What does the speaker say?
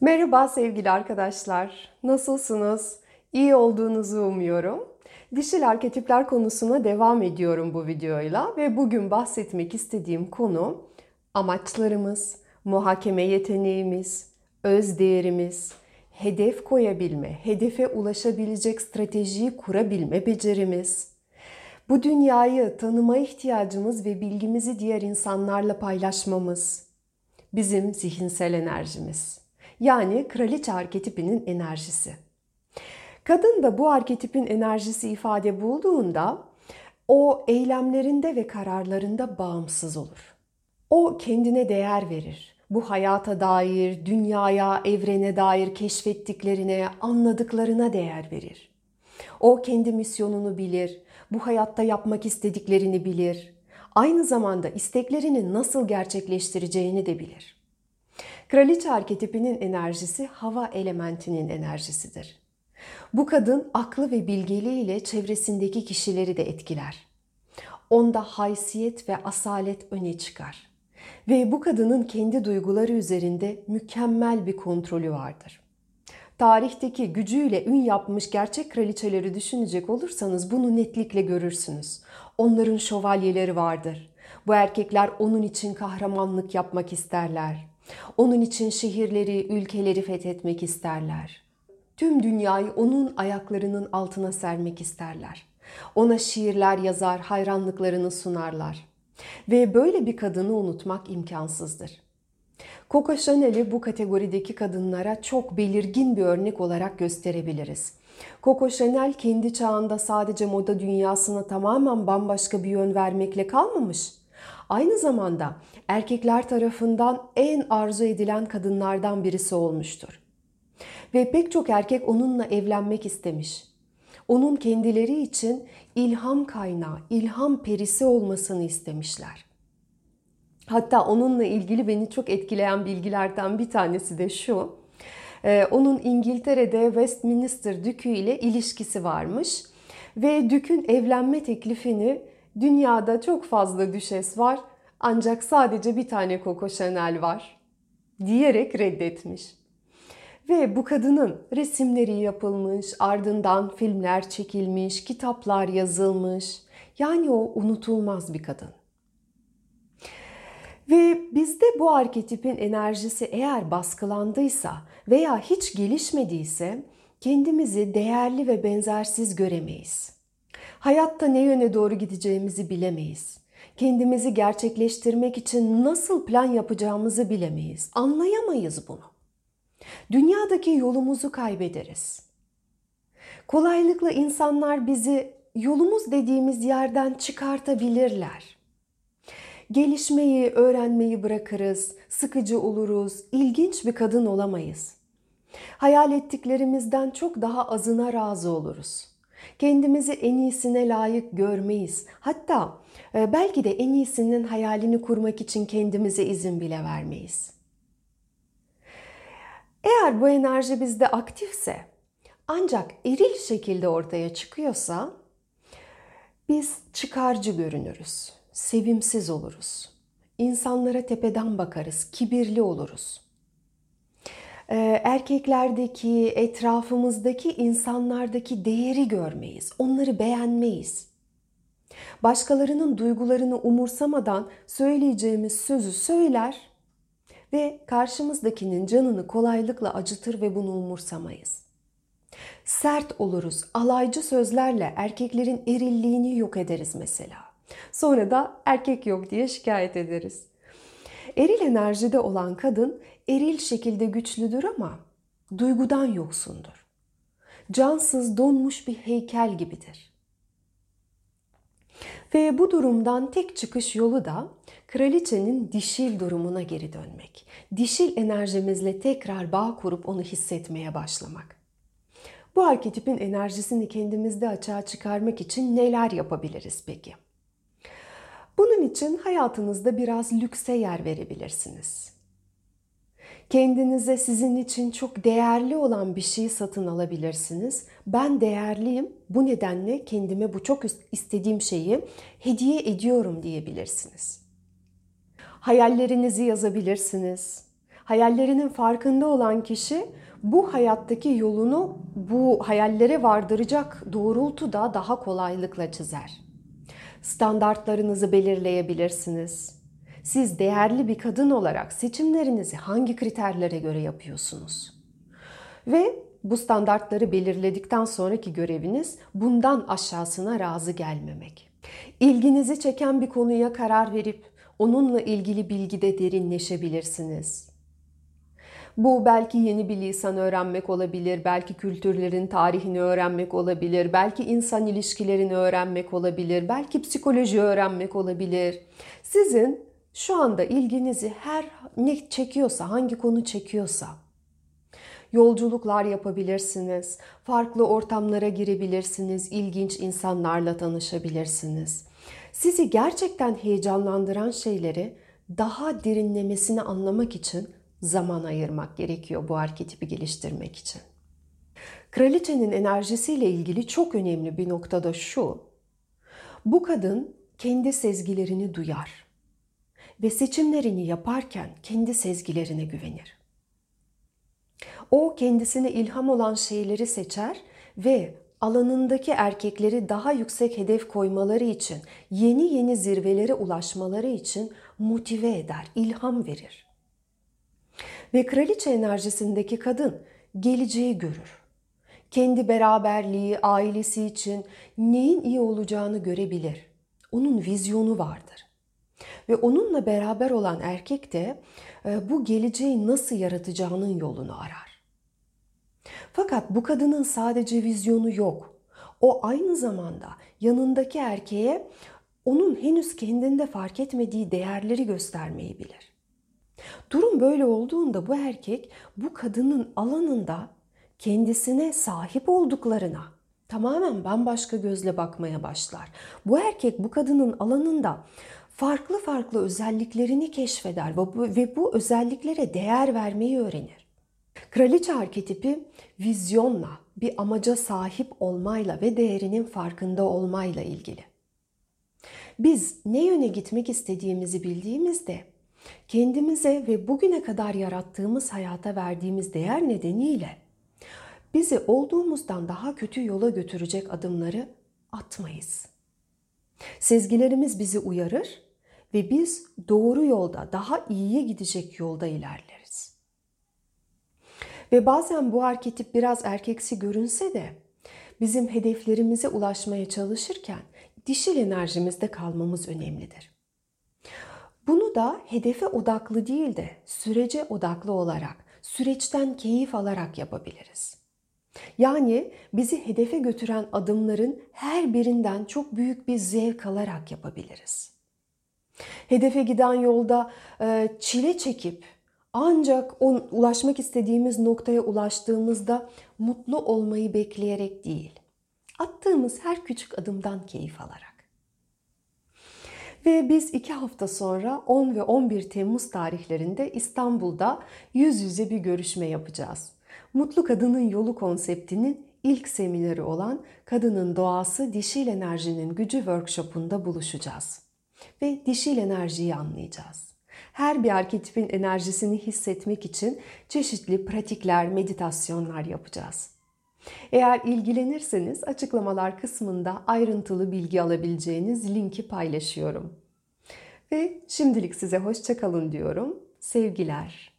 Merhaba sevgili arkadaşlar. Nasılsınız? İyi olduğunuzu umuyorum. Dişil arketipler konusuna devam ediyorum bu videoyla ve bugün bahsetmek istediğim konu amaçlarımız, muhakeme yeteneğimiz, öz değerimiz, hedef koyabilme, hedefe ulaşabilecek stratejiyi kurabilme becerimiz, bu dünyayı tanıma ihtiyacımız ve bilgimizi diğer insanlarla paylaşmamız, bizim zihinsel enerjimiz. Yani kraliçe arketipinin enerjisi. Kadın da bu arketipin enerjisi ifade bulduğunda o eylemlerinde ve kararlarında bağımsız olur. O kendine değer verir. Bu hayata dair, dünyaya, evrene dair keşfettiklerine, anladıklarına değer verir. O kendi misyonunu bilir, bu hayatta yapmak istediklerini bilir. Aynı zamanda isteklerini nasıl gerçekleştireceğini de bilir. Kraliçe arketipinin enerjisi hava elementinin enerjisidir. Bu kadın aklı ve bilgeliğiyle çevresindeki kişileri de etkiler. Onda haysiyet ve asalet öne çıkar. Ve bu kadının kendi duyguları üzerinde mükemmel bir kontrolü vardır. Tarihteki gücüyle ün yapmış gerçek kraliçeleri düşünecek olursanız bunu netlikle görürsünüz. Onların şövalyeleri vardır. Bu erkekler onun için kahramanlık yapmak isterler. Onun için şehirleri, ülkeleri fethetmek isterler. Tüm dünyayı onun ayaklarının altına sermek isterler. Ona şiirler yazar, hayranlıklarını sunarlar. Ve böyle bir kadını unutmak imkansızdır. Coco Chanel'i bu kategorideki kadınlara çok belirgin bir örnek olarak gösterebiliriz. Coco Chanel kendi çağında sadece moda dünyasına tamamen bambaşka bir yön vermekle kalmamış. Aynı zamanda erkekler tarafından en arzu edilen kadınlardan birisi olmuştur. Ve pek çok erkek onunla evlenmek istemiş. Onun kendileri için ilham kaynağı, ilham perisi olmasını istemişler. Hatta onunla ilgili beni çok etkileyen bilgilerden bir tanesi de şu. Ee, onun İngiltere'de Westminster Dükü ile ilişkisi varmış ve Dük'ün evlenme teklifini dünyada çok fazla düşes var ancak sadece bir tane Coco Chanel var diyerek reddetmiş. Ve bu kadının resimleri yapılmış, ardından filmler çekilmiş, kitaplar yazılmış. Yani o unutulmaz bir kadın. Ve bizde bu arketipin enerjisi eğer baskılandıysa veya hiç gelişmediyse kendimizi değerli ve benzersiz göremeyiz. Hayatta ne yöne doğru gideceğimizi bilemeyiz. Kendimizi gerçekleştirmek için nasıl plan yapacağımızı bilemeyiz. Anlayamayız bunu. Dünyadaki yolumuzu kaybederiz. Kolaylıkla insanlar bizi yolumuz dediğimiz yerden çıkartabilirler. Gelişmeyi, öğrenmeyi bırakırız, sıkıcı oluruz, ilginç bir kadın olamayız. Hayal ettiklerimizden çok daha azına razı oluruz. Kendimizi en iyisine layık görmeyiz. Hatta e, belki de en iyisinin hayalini kurmak için kendimize izin bile vermeyiz. Eğer bu enerji bizde aktifse ancak eril şekilde ortaya çıkıyorsa biz çıkarcı görünürüz, sevimsiz oluruz. İnsanlara tepeden bakarız, kibirli oluruz. Ee, erkeklerdeki, etrafımızdaki insanlardaki değeri görmeyiz, onları beğenmeyiz. Başkalarının duygularını umursamadan söyleyeceğimiz sözü söyler ve karşımızdakinin canını kolaylıkla acıtır ve bunu umursamayız. Sert oluruz, alaycı sözlerle erkeklerin erilliğini yok ederiz mesela. Sonra da erkek yok diye şikayet ederiz. Eril enerjide olan kadın eril şekilde güçlüdür ama duygudan yoksundur. Cansız donmuş bir heykel gibidir. Ve bu durumdan tek çıkış yolu da kraliçenin dişil durumuna geri dönmek. Dişil enerjimizle tekrar bağ kurup onu hissetmeye başlamak. Bu arketipin enerjisini kendimizde açığa çıkarmak için neler yapabiliriz peki? Bunun için hayatınızda biraz lükse yer verebilirsiniz. Kendinize sizin için çok değerli olan bir şeyi satın alabilirsiniz. Ben değerliyim. Bu nedenle kendime bu çok istediğim şeyi hediye ediyorum diyebilirsiniz. Hayallerinizi yazabilirsiniz. Hayallerinin farkında olan kişi bu hayattaki yolunu bu hayallere vardıracak doğrultuda daha kolaylıkla çizer. Standartlarınızı belirleyebilirsiniz. Siz değerli bir kadın olarak seçimlerinizi hangi kriterlere göre yapıyorsunuz? Ve bu standartları belirledikten sonraki göreviniz bundan aşağısına razı gelmemek. İlginizi çeken bir konuya karar verip onunla ilgili bilgide derinleşebilirsiniz. Bu belki yeni bir lisan öğrenmek olabilir, belki kültürlerin tarihini öğrenmek olabilir, belki insan ilişkilerini öğrenmek olabilir, belki psikoloji öğrenmek olabilir. Sizin şu anda ilginizi her ne çekiyorsa, hangi konu çekiyorsa yolculuklar yapabilirsiniz, farklı ortamlara girebilirsiniz, ilginç insanlarla tanışabilirsiniz. Sizi gerçekten heyecanlandıran şeyleri daha derinlemesine anlamak için zaman ayırmak gerekiyor bu arketipi geliştirmek için. Kraliçenin enerjisiyle ilgili çok önemli bir noktada şu. Bu kadın kendi sezgilerini duyar ve seçimlerini yaparken kendi sezgilerine güvenir. O kendisine ilham olan şeyleri seçer ve alanındaki erkekleri daha yüksek hedef koymaları için, yeni yeni zirvelere ulaşmaları için motive eder, ilham verir. Ve kraliçe enerjisindeki kadın geleceği görür. Kendi beraberliği, ailesi için neyin iyi olacağını görebilir. Onun vizyonu vardır. Ve onunla beraber olan erkek de e, bu geleceği nasıl yaratacağının yolunu arar. Fakat bu kadının sadece vizyonu yok. O aynı zamanda yanındaki erkeğe onun henüz kendinde fark etmediği değerleri göstermeyi bilir. Durum böyle olduğunda bu erkek bu kadının alanında kendisine sahip olduklarına tamamen bambaşka gözle bakmaya başlar. Bu erkek bu kadının alanında farklı farklı özelliklerini keşfeder ve bu özelliklere değer vermeyi öğrenir. Kraliçe arketipi vizyonla, bir amaca sahip olmayla ve değerinin farkında olmayla ilgili. Biz ne yöne gitmek istediğimizi bildiğimizde kendimize ve bugüne kadar yarattığımız hayata verdiğimiz değer nedeniyle bizi olduğumuzdan daha kötü yola götürecek adımları atmayız. Sezgilerimiz bizi uyarır ve biz doğru yolda, daha iyiye gidecek yolda ilerleriz. Ve bazen bu arketip biraz erkeksi görünse de bizim hedeflerimize ulaşmaya çalışırken dişil enerjimizde kalmamız önemlidir. Bunu da hedefe odaklı değil de sürece odaklı olarak, süreçten keyif alarak yapabiliriz. Yani bizi hedefe götüren adımların her birinden çok büyük bir zevk alarak yapabiliriz. Hedefe giden yolda çile çekip ancak o ulaşmak istediğimiz noktaya ulaştığımızda mutlu olmayı bekleyerek değil. Attığımız her küçük adımdan keyif alarak. Ve biz iki hafta sonra 10 ve 11 Temmuz tarihlerinde İstanbul'da yüz yüze bir görüşme yapacağız. Mutlu Kadının Yolu konseptinin ilk semineri olan Kadının Doğası Dişil Enerjinin Gücü workshopunda buluşacağız. Ve dişil enerjiyi anlayacağız her bir arketipin enerjisini hissetmek için çeşitli pratikler, meditasyonlar yapacağız. Eğer ilgilenirseniz açıklamalar kısmında ayrıntılı bilgi alabileceğiniz linki paylaşıyorum. Ve şimdilik size hoşçakalın diyorum. Sevgiler.